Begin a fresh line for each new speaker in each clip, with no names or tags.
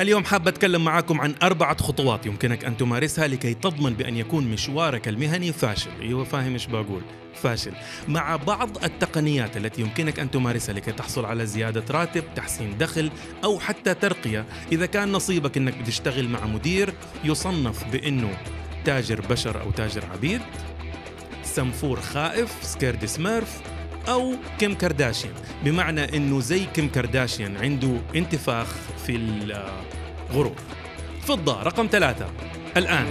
اليوم حاب أتكلم معاكم عن أربعة خطوات يمكنك أن تمارسها لكي تضمن بأن يكون مشوارك المهني فاشل. أيوة فاهم إيش بقول. فاشل. مع بعض التقنيات التي يمكنك أن تمارسها لكي تحصل على زيادة راتب تحسين دخل أو حتى ترقية إذا كان نصيبك أنك بتشتغل مع مدير يصنف بأنه تاجر بشر أو تاجر عبيد سنفور خائف scared smurf أو كيم كارداشيان. بمعنى إنه زي كيم كارداشيان عنده انتفاخ في الغرور فضة رقم ثلاثة. الآن.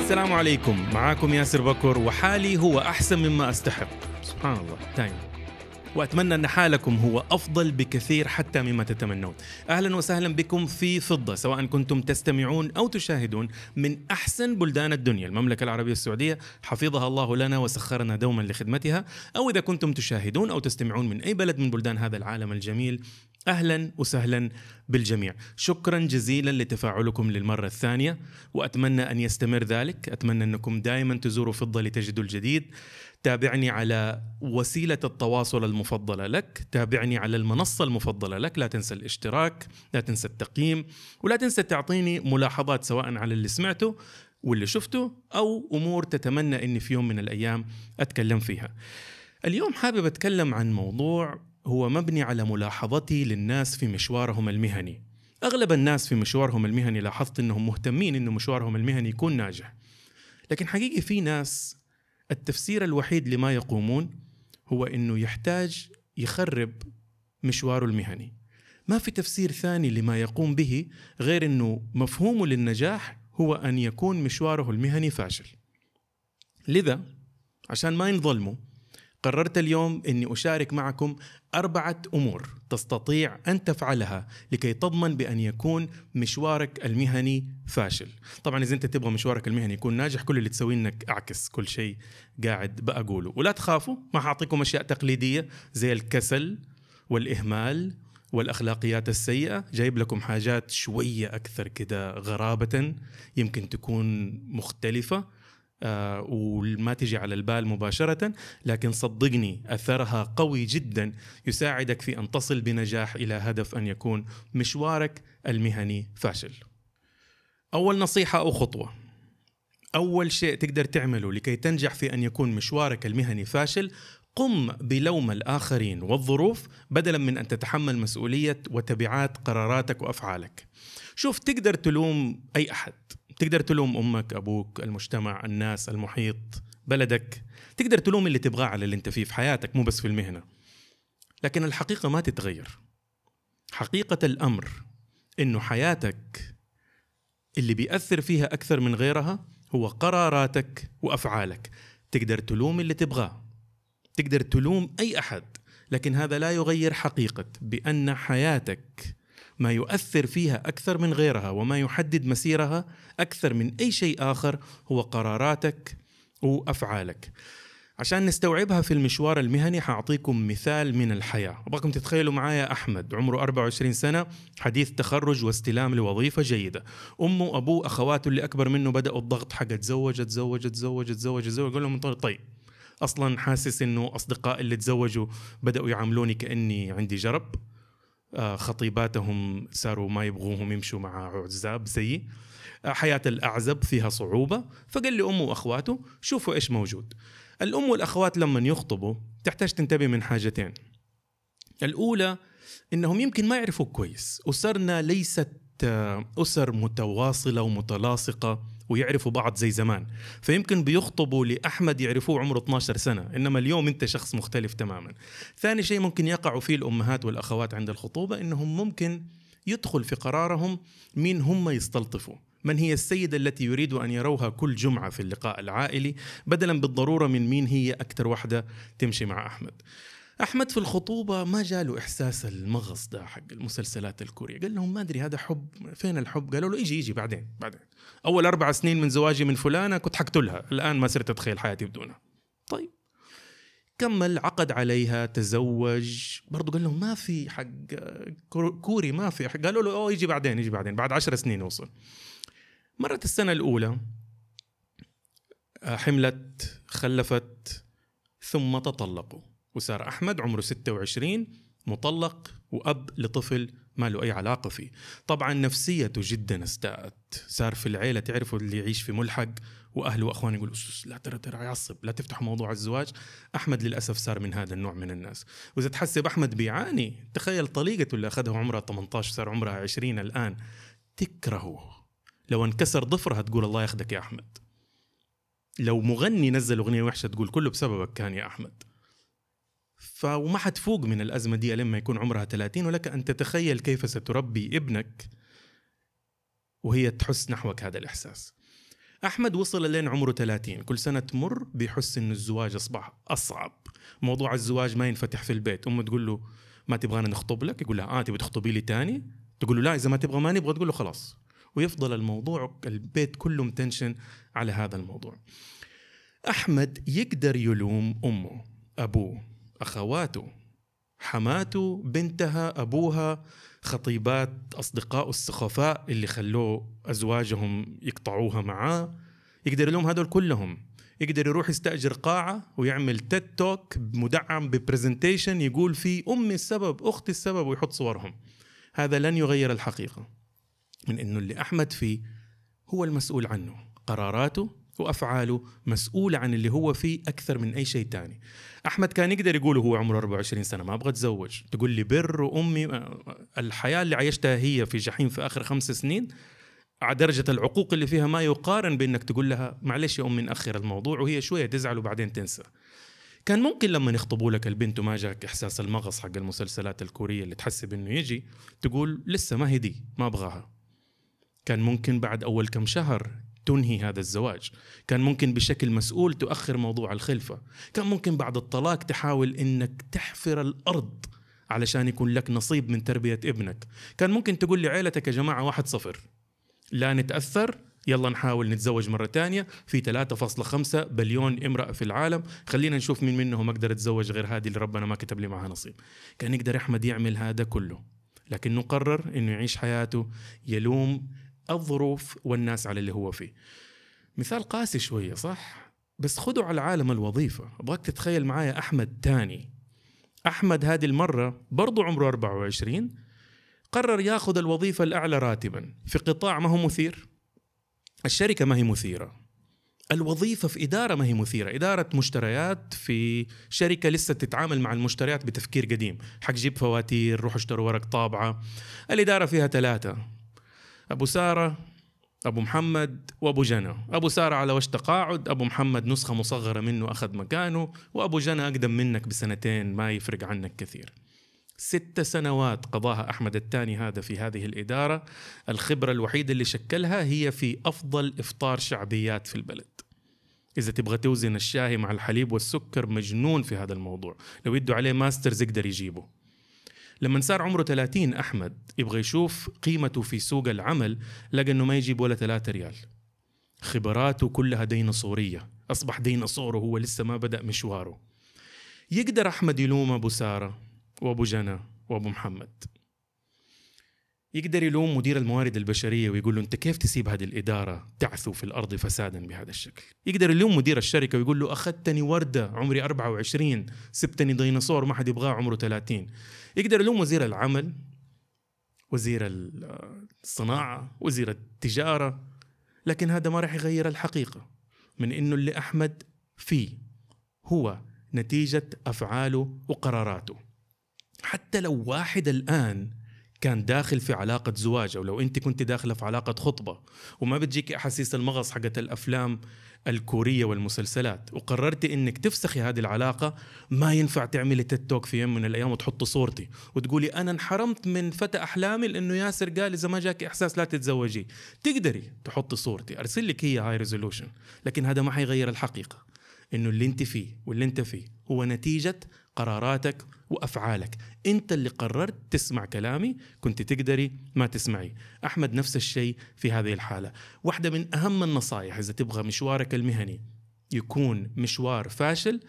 السلام عليكم. معاكم ياسر بكر وحالي هو أحسن مما أستحق. سبحان الله. دائما وأتمنى أن حالكم هو أفضل بكثير حتى مما تتمنون. أهلا وسهلا بكم في فضة سواء كنتم تستمعون أو تشاهدون من أحسن بلدان الدنيا، المملكة العربية السعودية حفظها الله لنا وسخرنا دوما لخدمتها، أو إذا كنتم تشاهدون أو تستمعون من أي بلد من بلدان هذا العالم الجميل أهلا وسهلا بالجميع. شكرا جزيلا لتفاعلكم للمرة الثانية وأتمنى أن يستمر ذلك. أتمنى أنكم دائما تزوروا فضة لتجدوا الجديد. تابعني على وسيلة التواصل المفضلة لك. تابعني على المنصة المفضلة لك. لا تنسى الاشتراك لا تنسى التقييم ولا تنسى تعطيني ملاحظات سواء على اللي سمعته واللي شفته أو أمور تتمنى إني في يوم من الأيام أتكلم فيها. اليوم حابب أتكلم عن موضوع هو مبني على ملاحظتي للناس في مشوارهم المهني. أغلب الناس في مشوارهم المهني لاحظت إنهم مهتمين انه مشوارهم المهني يكون ناجح. لكن حقيقي في ناس التفسير الوحيد لما يقومون هو إنه يحتاج يخرب مشواره المهني. ما في تفسير ثاني لما يقوم به غير إنه مفهومه للنجاح هو أن يكون مشواره المهني فاشل. لذا عشان ما ينظلموا قررت اليوم إني أشارك معكم أربعة أمور تستطيع أن تفعلها لكي تضمن بأن يكون مشوارك المهني فاشل. طبعا إذا أنت تبغى مشوارك المهني يكون ناجح كل اللي تسويه إنك أعكس كل شيء قاعد بقوله، ولا تخافوا ما حأعطيكم أشياء تقليدية زي الكسل والإهمال والأخلاقيات السيئة، جايب لكم حاجات شوية أكثر كده غرابة يمكن تكون مختلفة. آه، وما تجي على البال مباشرة لكن صدقني أثرها قوي جدا يساعدك في أن تصل بنجاح إلى هدف أن يكون مشوارك المهني فاشل. أول نصيحة أو خطوة. أول شيء تقدر تعمله لكي تنجح في أن يكون مشوارك المهني فاشل قم بلوم الآخرين والظروف بدلا من أن تتحمل مسؤولية وتبعات قراراتك وأفعالك. شوف تقدر تلوم أي أحد. تقدر تلوم أمك أبوك المجتمع الناس المحيط بلدك. تقدر تلوم اللي تبغاه على اللي أنت فيه في حياتك مو بس في المهنة. لكن الحقيقة ما تتغير. حقيقة الأمر إنه حياتك اللي بيأثر فيها أكثر من غيرها هو قراراتك وأفعالك. تقدر تلوم اللي تبغاه. تقدر تلوم أي أحد. لكن هذا لا يغير حقيقة بأن حياتك ما يؤثر فيها أكثر من غيرها وما يحدد مسيرها أكثر من أي شيء آخر هو قراراتك وأفعالك. عشان نستوعبها في المشوار المهني حأعطيكم مثال من الحياة. أبغاكم تتخيلوا معايا أحمد عمره 24 سنة حديث تخرج واستلام لوظيفة جيدة. أمه وأبوه أخواته اللي أكبر منه بدأوا الضغط حق تزوج تزوج تزوج تزوج تزوج. يقول لهم طيب أصلا حاسس إنه أصدقاء اللي تزوجوا بدأوا يعاملوني كأني عندي جرب. خطيباتهم صاروا ما يبغوهم يمشوا مع عزاب زيي آه، حياة الأعزب فيها صعوبة. فقال لي أمه وأخواته شوفوا إيش موجود. الأم والأخوات لما يخطبوا تحتاج تنتبه من حاجتين. الأولى إنهم يمكن ما يعرفوك كويس. أسرنا ليست آه، أسر متواصلة ومتلاصقة. ويعرفوا بعض زي زمان. فيمكن بيخطبوا لأحمد يعرفوه عمره 12 سنة إنما اليوم أنت شخص مختلف تماما. ثاني شيء ممكن يقعوا فيه الأمهات والأخوات عند الخطوبة إنهم ممكن يدخل في قرارهم مين هم يستلطفوا. من هي السيدة التي يريد أن يروها كل جمعة في اللقاء العائلي؟ بدلا بالضرورة من مين هي أكثر واحدة تمشي مع أحمد. أحمد في الخطوبة ما جاله إحساس المغص ده حق المسلسلات الكورية. قال لهم ما أدري هذا حب فين الحب؟ قالوا له يجي يجي بعدين بعدين. أول أربع سنين من زواجي من فلانة كنت حقتلها الآن ما صرت أتخيل حياتي بدونها. طيب. كمل عقد عليها تزوج. برضه قال لهم ما في حق كوري ما في قالوا له أوه يجي بعدين يجي بعدين بعد عشر سنين وصل. مرت السنة الأولى. حملت خلفت ثم تطلقوا. وصار أحمد عمره 26 مطلق وأب لطفل ما له أي علاقة فيه. طبعا نفسيته جدا استاءت صار في العيلة تعرفوا اللي يعيش في ملحق وأهله وأخوانه يقولوا لا ترى ترى يعصب لا تفتح موضوع الزواج. أحمد للأسف صار من هذا النوع من الناس. وإذا تحسب أحمد بيعاني تخيل طليقته اللي أخذها عمرها 18 صار عمرها 20 الآن. تكرهه. لو انكسر ضفرها تقول الله ياخذك يا أحمد. لو مغني نزل أغنية وحشة تقول كله بسببك كان يا أحمد. فوما حتفوق من الأزمة دي لما يكون عمرها 30 ولك أن تتخيل كيف ستربي ابنك وهي تحس نحوك هذا الإحساس. أحمد وصل لين عمره 30 كل سنة تمر بيحس إنه الزواج أصبح أصعب. موضوع الزواج ما ينفتح في البيت أمه تقول له ما تبغانا نخطب لك؟ يقول لها آه تبي تخطبي لي تاني؟ تقول له لا إذا ما تبغى ما نبغى تقول له خلاص. ويفضل الموضوع البيت كله متنشن على هذا الموضوع. أحمد يقدر يلوم أمه أبوه. أخواته حماته بنتها أبوها خطيبات أصدقائه السخفاء اللي خلوه أزواجهم يقطعوها معاه. يقدر يلوم هذول كلهم. يقدر يروح يستأجر قاعة ويعمل تيد توك مدعم ببرزنتيشن يقول فيه أمي السبب أختي السبب ويحط صورهم. هذا لن يغير الحقيقة من أنه اللي أحمد فيه هو المسؤول عنه. قراراته وافعاله مسؤولة عن اللي هو فيه أكثر من أي شيء تاني أحمد كان يقدر يقول هو عمره 24 سنة ما أبغى أتزوج تقول لي بر وامي الحياة اللي عيشتها هي في جحيم في آخر خمس سنين على درجة العقوق اللي فيها ما يقارن بإنك تقول لها معلش يا أمي نأخر الموضوع وهي شوية تزعل وبعدين تنسى. كان ممكن لما يخطبوا لك البنت وما جاك إحساس المغص حق المسلسلات الكورية اللي تحسب انه يجي تقول لسه ما هي دي ما أبغاها. كان ممكن بعد أول كم شهر تنهي هذا الزواج. كان ممكن بشكل مسؤول تؤخر موضوع الخلفة. كان ممكن بعد الطلاق تحاول إنك تحفر الأرض علشان يكون لك نصيب من تربية ابنك. كان ممكن تقول لعائلتك يا جماعة واحد صفر. لا نتأثر يلا نحاول نتزوج مرة تانية. في 3.5 بليون امرأة في العالم. خلينا نشوف مين منهم أقدر أتزوج غير هذه اللي ربنا ما كتب لي معها نصيب. كان يقدر أحمد يعمل هذا كله. لكنه قرر أنه يعيش حياته يلوم الظروف والناس على اللي هو فيه. مثال قاسي شوية صح؟ بس خدوا على عالم الوظيفة. أبغاك تتخيل معايا أحمد تاني. أحمد هذه المرة برضو عمره 24 قرر ياخذ الوظيفة الأعلى راتبا. في قطاع ما هو مثير. الشركة ما هي مثيرة. الوظيفة في إدارة ما هي مثيرة. إدارة مشتريات في شركة لسه تتعامل مع المشتريات بتفكير قديم. حق جيب فواتير روح اشتروا ورق طابعة. الإدارة فيها ثلاثة. أبو سارة أبو محمد وأبو جنى. أبو سارة على وش تقاعد أبو محمد نسخة مصغرة منه أخذ مكانه وأبو جنى أقدم منك بسنتين ما يفرق عنك كثير. ست سنوات قضاها أحمد الثاني هذا في هذه الإدارة. الخبرة الوحيدة اللي شكلها هي في أفضل إفطار شعبيات في البلد. إذا تبغى توزن الشاهي مع الحليب والسكر مجنون في هذا الموضوع. لو يدوا عليه ماسترز يقدر يجيبه. لما صار عمره 30 أحمد يبغى يشوف قيمته في سوق العمل لقى أنه ما يجيب ولا 3 ريال. خبراته كلها ديناصورية. أصبح ديناصور وهو لسه ما بدأ مشواره. يقدر أحمد يلوم أبو سارة وأبو جنى وأبو محمد. يقدر يلوم مدير الموارد البشرية ويقول له أنت كيف تسيب هذه الإدارة تعثو في الأرض فسادا بهذا الشكل؟ يقدر يلوم مدير الشركة ويقول له أخذتني وردة عمري 24 سبتني ديناصور ما حد يبغاه عمره 30 يقدر يلوم وزير العمل وزير الصناعة وزير التجارة لكن هذا ما راح يغير الحقيقة من إنه اللي أحمد فيه هو نتيجة أفعاله وقراراته. حتى لو واحد الآن كان داخل في علاقة زواج أو لو أنت كنت داخلة في علاقة خطبة وما بتجيك أحاسيس المغص حقت الأفلام الكورية والمسلسلات وقررتي إنك تفسخي هذه العلاقة ما ينفع تعملي تيك توك في يوم من الأيام وتحطي صورتي وتقولي أنا انحرمت من فتى أحلامي لأنه ياسر قال إذا ما جاك إحساس لا تتزوجي. تقدري تحطي صورتي أرسل لك هي high resolution لكن هذا ما حيغير الحقيقة. إنه اللي أنت فيه واللي أنت فيه هو نتيجة قراراتك وأفعالك. أنت اللي قررت تسمع كلامي كنت تقدري ما تسمعي. أحمد نفس الشيء في هذه الحالة. واحدة من أهم النصائح إذا تبغى مشوارك المهني يكون مشوار فاشل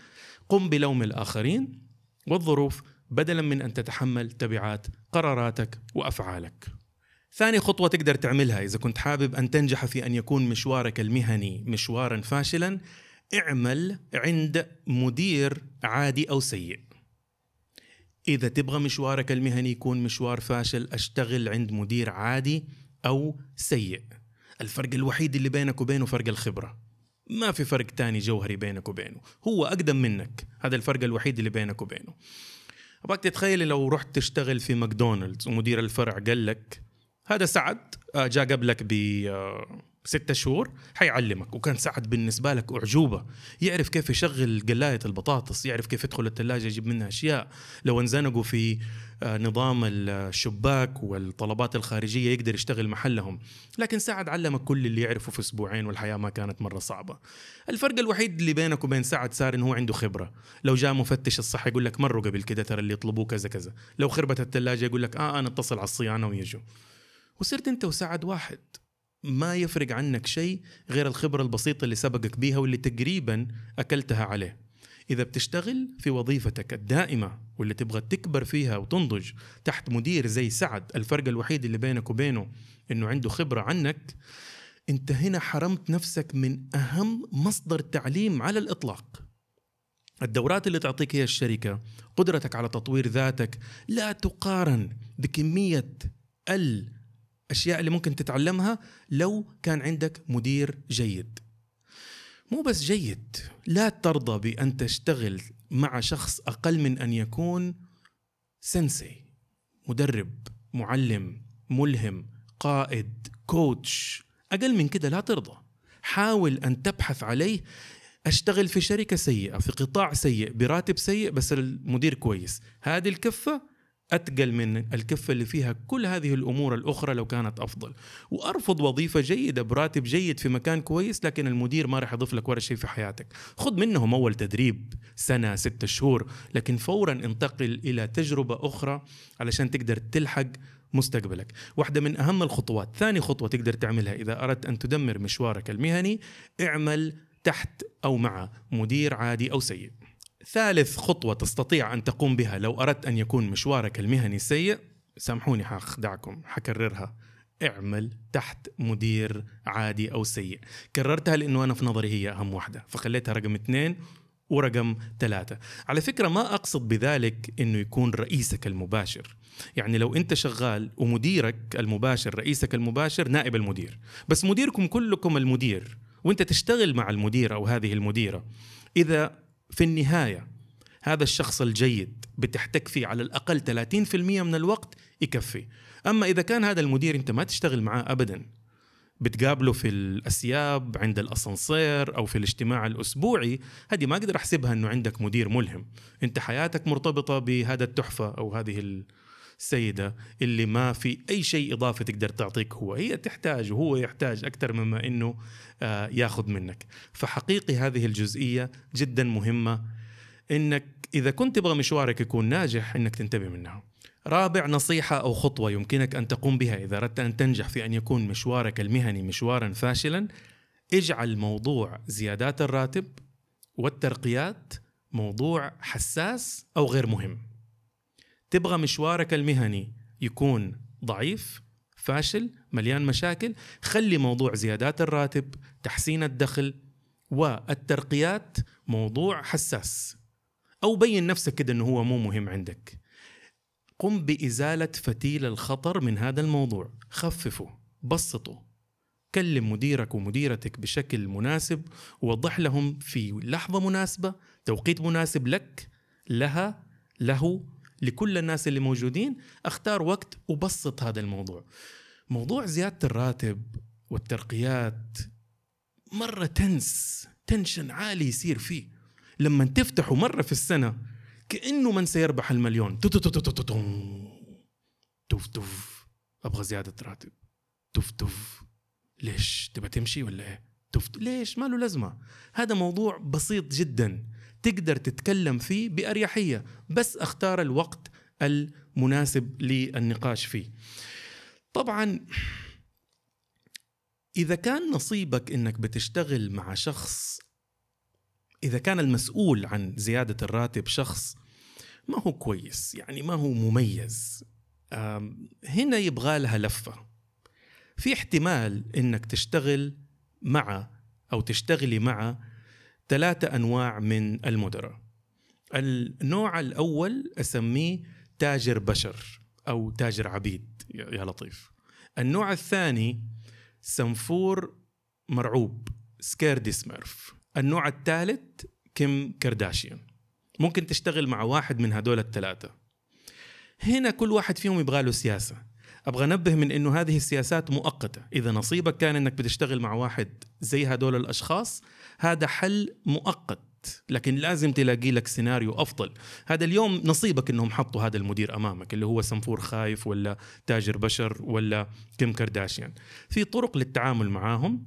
قم بلوم الآخرين والظروف بدلا من أن تتحمل تبعات قراراتك وأفعالك. ثاني خطوة تقدر تعملها إذا كنت حابب أن تنجح في أن يكون مشوارك المهني مشوارا فاشلا اعمل عند مدير عادي أو سيء. إذا تبغى مشوارك المهني يكون مشوار فاشل أشتغل عند مدير عادي أو سيء. الفرق الوحيد اللي بينك وبينه فرق الخبرة. ما في فرق تاني جوهري بينك وبينه. هو أقدم منك. هذا الفرق الوحيد اللي بينك وبينه. أبغاك تتخيلي لو رحت تشتغل في ماكدونالدز ومدير الفرع قال لك هذا سعد آه، جاء قبلك ب آه، ستة شهور حيعلمك. وكان سعد بالنسبة لك أعجوبة. يعرف كيف يشغل قلاية البطاطس يعرف كيف يدخل الثلاجة يجيب منها أشياء. لو انزنقوا في آه، نظام الشباك والطلبات الخارجية يقدر يشتغل محلهم. لكن سعد علمك كل اللي يعرفه في أسبوعين والحياة ما كانت مرة صعبة. الفرق الوحيد اللي بينك وبين سعد صار إنه هو عنده خبرة. لو جاء مفتش الصحة يقول لك مروا قبل كده ترى اللي يطلبوه كذا كذا. لو خربت الثلاجة يقول لك آه أنا اتصل على الصيانة ويجوا. وصرت أنت وسعد واحد. ما يفرق عنك شيء غير الخبرة البسيطة اللي سبقك بيها واللي تقريبا أكلتها عليه. إذا بتشتغل في وظيفتك الدائمة واللي تبغى تكبر فيها وتنضج تحت مدير زي سعد الفرق الوحيد اللي بينك وبينه إنه عنده خبرة عنك أنت هنا حرمت نفسك من أهم مصدر تعليم على الإطلاق. الدورات اللي تعطيك هي الشركة قدرتك على تطوير ذاتك لا تقارن بكمية الأشياء اللي ممكن تتعلمها لو كان عندك مدير جيد. مو بس جيد لا ترضى بأن تشتغل مع شخص أقل من أن يكون سنسي مدرب معلم ملهم قائد كوتش. أقل من كده لا ترضى. حاول أن تبحث عليه. أشتغل في شركة سيئة في قطاع سيء براتب سيء بس المدير كويس. هذه الكفة أتقل من الكفة اللي فيها كل هذه الأمور الأخرى لو كانت أفضل. وأرفض وظيفة جيدة براتب جيد في مكان كويس لكن المدير ما راح يضيف لك ولا شيء في حياتك. خذ منهم أول تدريب سنة ستة شهور لكن فورا انتقل إلى تجربة أخرى علشان تقدر تلحق مستقبلك. واحدة من أهم الخطوات ثاني خطوة تقدر تعملها إذا أردت أن تدمر مشوارك المهني اعمل تحت أو مع مدير عادي أو سيء. ثالث خطوة تستطيع أن تقوم بها لو أردت أن يكون مشوارك المهني سيء سامحوني حخدعكم حكررها. اعمل تحت مدير عادي أو سيء. كررتها لأنه أنا في نظري هي أهم واحدة فخليتها رقم اثنين ورقم ثلاثة. على فكرة ما أقصد بذلك أنه يكون رئيسك المباشر. يعني لو أنت شغال ومديرك المباشر رئيسك المباشر نائب المدير. بس مديركم كلكم المدير وأنت تشتغل مع المدير أو هذه المديرة. إذا في النهاية هذا الشخص الجيد بتحتك فيه على الأقل 30% من الوقت يكفي. أما إذا كان هذا المدير أنت ما تشتغل معاه ابدا بتقابله في الأسياب عند الأسانسير أو في الاجتماع الأسبوعي هذه ما أقدر أحسبها إنه عندك مدير ملهم. أنت حياتك مرتبطة بهذا التحفة أو هذه السيده اللي ما في أي شيء إضافي تقدر تعطيك هو. هي تحتاج وهو يحتاج أكثر مما إنه آه، ياخذ منك. فحقيقي هذه الجزئية جدا مهمة. إنك إذا كنت تبغى مشوارك يكون ناجح إنك تنتبه منها. رابع نصيحة أو خطوة يمكنك أن تقوم بها إذا أردت أن تنجح في أن يكون مشوارك المهني مشوارا فاشلا. اجعل موضوع زيادات الراتب والترقيات موضوع حساس أو غير مهم. تبغى مشوارك المهني يكون ضعيف فاشل مليان مشاكل خلي موضوع زيادات الراتب تحسين الدخل والترقيات موضوع حساس. أو بين نفسك كده إنه هو مو مهم عندك. قم بإزالة فتيل الخطر من هذا الموضوع. خففه بسطه. كلم مديرك ومديرتك بشكل مناسب ووضح لهم في لحظة مناسبة توقيت مناسب لك لها له لكل الناس اللي موجودين أختار وقت وبسط هذا الموضوع. موضوع زيادة الراتب والترقيات مرة تنس تنشن عالي يصير فيه. لما تفتحه مرة في السنة كأنه من سيربح المليون. توف توف. أبغى زيادة راتب. توف توف. ليش؟ تبى تمشي ولا إيه؟ ليش؟ ما له لازمة. هذا موضوع بسيط جدا. تقدر تتكلم فيه بأريحية بس أختار الوقت المناسب للنقاش فيه. طبعا إذا كان نصيبك إنك بتشتغل مع شخص إذا كان المسؤول عن زيادة الراتب شخص ما هو كويس يعني ما هو مميز. هنا يبغى لها لفة. في احتمال إنك تشتغل مع أو تشتغلي مع ثلاثة أنواع من المدراء. النوع الأول أسميه تاجر بشر أو تاجر عبيد يا لطيف. النوع الثاني سنفور مرعوب scaredy smurf. النوع الثالث كيم كارداشيان. ممكن تشتغل مع واحد من هدول الثلاثة. هنا كل واحد فيهم يبغى له سياسة. أبغى أنبه من أنه هذه السياسات مؤقتة. إذا نصيبك كان أنك بتشتغل مع واحد زي هدول الأشخاص هذا حل مؤقت. لكن لازم تلاقي لك سيناريو أفضل. هذا اليوم نصيبك إنهم حطوا هذا المدير أمامك اللي هو سنفور خايف ولا تاجر بشر ولا كيم كارداشيان في طرق للتعامل معاهم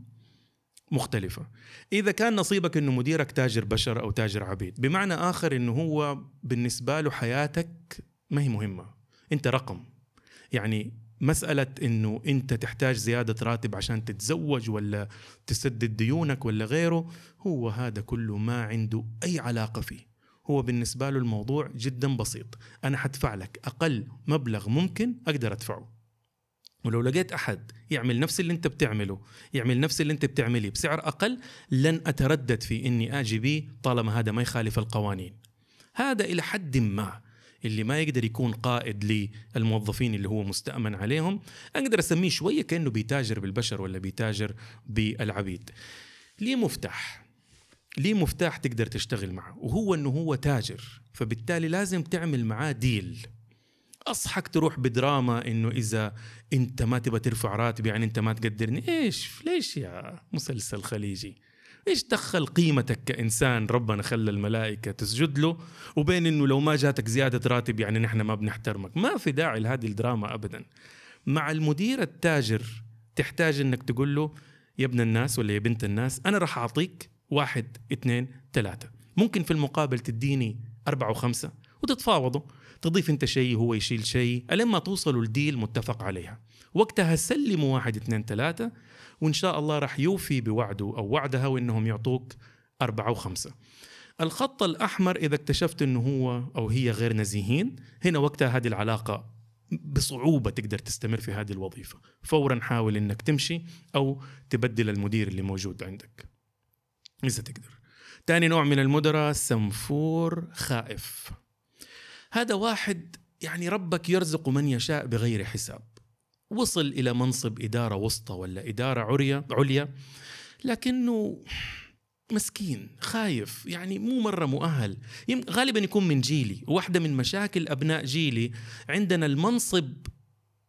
مختلفة. إذا كان نصيبك أنه مديرك تاجر بشر أو تاجر عبيد بمعنى آخر أنه هو بالنسبة له حياتك ما هي مهمة. أنت رقم. يعني مسألة أنه أنت تحتاج زيادة راتب عشان تتزوج ولا تسدد ديونك ولا غيره هو هذا كله ما عنده أي علاقة فيه. هو بالنسبة له الموضوع جدا بسيط. أنا حدفع لك أقل مبلغ ممكن أقدر أدفعه. ولو لقيت أحد يعمل نفس اللي أنت بتعمله يعمل نفس اللي أنت بتعمله بسعر أقل لن أتردد في أني آجي بيه طالما هذا ما يخالف القوانين. هذا إلى حد ما. اللي ما يقدر يكون قائد للموظفين اللي هو مستأمن عليهم أقدر أسميه شوية كأنه بيتاجر بالبشر ولا بيتاجر بالعبيد. ليه مفتاح؟ ليه مفتاح تقدر تشتغل معه؟ وهو أنه هو تاجر فبالتالي لازم تعمل معاه ديل. أصحك تروح بدراما إنه إذا أنت ما تبغى ترفع راتبي يعني أنت ما تقدرني. إيش؟ ليش يا مسلسل خليجي؟ إيش دخل قيمتك كإنسان ربنا خلى الملائكة تسجد له؟ وبين إنه لو ما جاتك زيادة راتب يعني نحن ما بنحترمك. ما في داعي لهذه الدراما ابدا. مع المدير التاجر تحتاج إنك تقول له يا ابن الناس ولا يا بنت الناس أنا راح أعطيك واحد اثنين ثلاثة. ممكن في المقابل تديني أربعة وخمسة وتتفاوضوا. تضيف انت شيء هو يشيل شيء. لما توصلوا الديل متفق عليها. وقتها سلموا واحد اثنين ثلاثة وإن شاء الله راح يوفي بوعده أو وعدها وإنهم يعطوك أربعة وخمسة. الخط الأحمر إذا اكتشفت أنه هو أو هي غير نزيهين هنا وقتها هذه العلاقة بصعوبة تقدر تستمر في هذه الوظيفة. فورا حاول أنك تمشي أو تبدل المدير اللي موجود عندك. إذا تقدر. تاني نوع من المدراء سنفور خائف. هذا واحد يعني ربك يرزق من يشاء بغير حساب. وصل إلى منصب إدارة وسطى ولا إدارة عليا عليا لكنه مسكين خايف يعني مو مرة مؤهل. غالبا يكون من جيلي. واحدة من مشاكل أبناء جيلي عندنا المنصب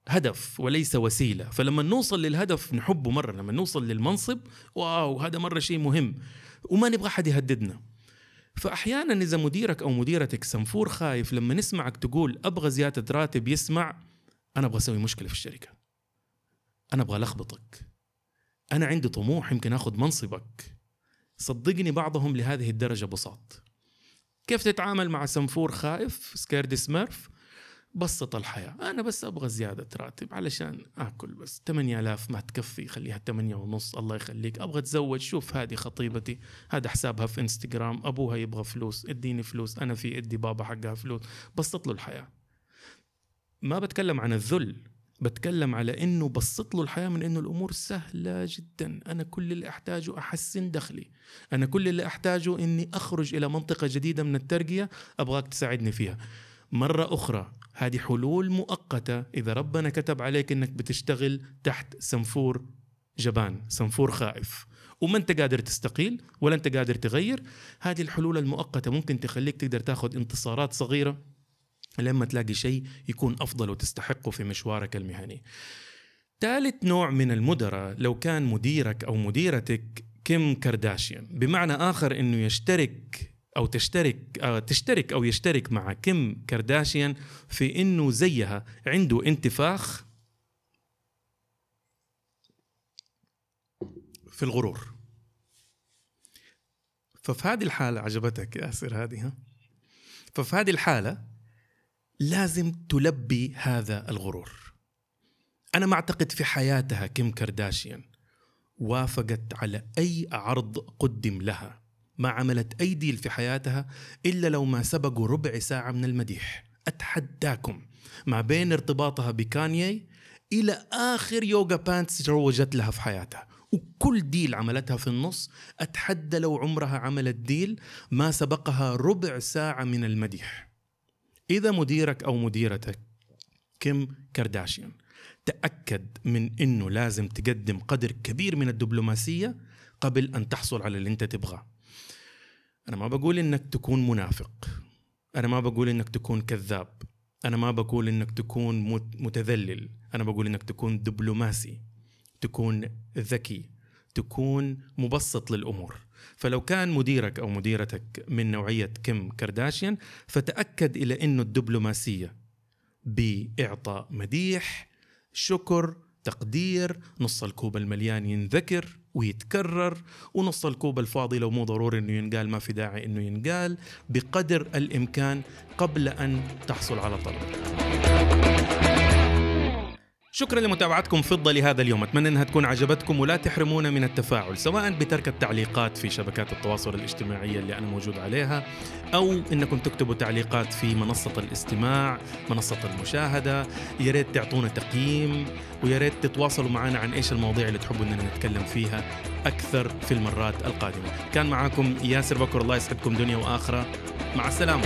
هدف وليس وسيلة. فلما نوصل للهدف نحبه مرة لما نوصل للمنصب واو هذا مرة شيء مهم. وما نبغى حد يهددنا. فأحيانا إذا مديرك أو مديرتك سنفور خايف لما نسمعك تقول أبغى زيادة راتب يسمع أنا أبغى أسوي مشكلة في الشركة. أنا أبغى لخبطك أنا عندي طموح يمكن آخذ منصبك. صدقني بعضهم لهذه الدرجة بساط. كيف تتعامل مع سنفور خائف سكيرد سميرف. بسط الحياة. أنا بس أبغى زيادة راتب علشان أكل بس. 8000 ما تكفي خليها 8 ونص. الله يخليك. أبغى أتزوج. شوف هذه خطيبتي. هذا حسابها في إنستغرام. أبوها يبغى فلوس. إديني فلوس. أنا في إدي بابا حقها فلوس. بسط له الحياة. ما بتكلم عن الذل. بتكلم على إنه بسط له الحياة من إنه الأمور سهلة جدا. أنا كل اللي أحتاجه أحسن دخلي. أنا كل اللي أحتاجه إني أخرج إلى منطقة جديدة من الترقية. أبغاك تساعدني فيها. مرة أخرى. هذه حلول مؤقتة. إذا ربنا كتب عليك إنك بتشتغل تحت سنفور جبان سنفور خائف. وما أنت قادر تستقيل ولا أنت قادر تغير هذه الحلول المؤقتة ممكن تخليك تقدر تاخذ انتصارات صغيرة لما تلاقي شيء يكون أفضل وتستحقه في مشوارك المهني. ثالث نوع من المدراء لو كان مديرك أو مديرتك كيم كارداشيان. بمعنى آخر أنه يشترك أو تشترك أو تشترك أو يشترك مع كيم كارداشيان في أنه زيها. عنده انتفاخ في الغرور. ففي هذه الحالة عجبتك ياسر هذه ها؟ ففي هذه الحالة لازم تلبي هذا الغرور. أنا ما أعتقد في حياتها كيم كارداشيان وافقت على أي عرض قدم لها. ما عملت أي deal في حياتها إلا لو ما سبقوا ربع ساعة من المديح. أتحداكم ما بين ارتباطها بكانيي إلى آخر yoga pants روجت لها في حياتها. وكل deal عملتها في النص أتحدى لو عمرها عملت deal ما سبقها ربع ساعة من المديح. إذا مديرك أو مديرتك كيم كارداشيان تأكد من أنه لازم تقدم قدر كبير من الدبلوماسية قبل أن تحصل على اللي أنت تبغاه. أنا ما بقول إنك تكون منافق. أنا ما بقول إنك تكون كذاب. أنا ما بقول إنك تكون متذلل. أنا بقول إنك تكون دبلوماسي تكون ذكي تكون مبسط للأمور. فلو كان مديرك أو مديرتك من نوعية كيم كارداشيان فتأكد إلى أنه الدبلوماسية بإعطاء مديح شكر تقدير نص الكوب المليان ينذكر. ويتكرر. ونص الكوب الفاضي لو مو ضروري إنه ينقال ما في داعي إنه ينقال. بقدر الإمكان قبل أن تحصل على طلبك شكرا لمتابعتكم فضة لهذا اليوم. أتمنى أنها تكون عجبتكم ولا تحرمونا من التفاعل سواء بترك التعليقات في شبكات التواصل الاجتماعية اللي أنا موجود عليها أو أنكم تكتبوا تعليقات في منصة الاستماع منصة المشاهدة. يا ريت تعطونا تقييم ويا ريت تتواصلوا معنا عن إيش المواضيع اللي تحبوا أننا نتكلم فيها أكثر في المرات القادمة. كان معاكم ياسر بكر الله يسعدكم دنيا وآخرة. مع السلامة.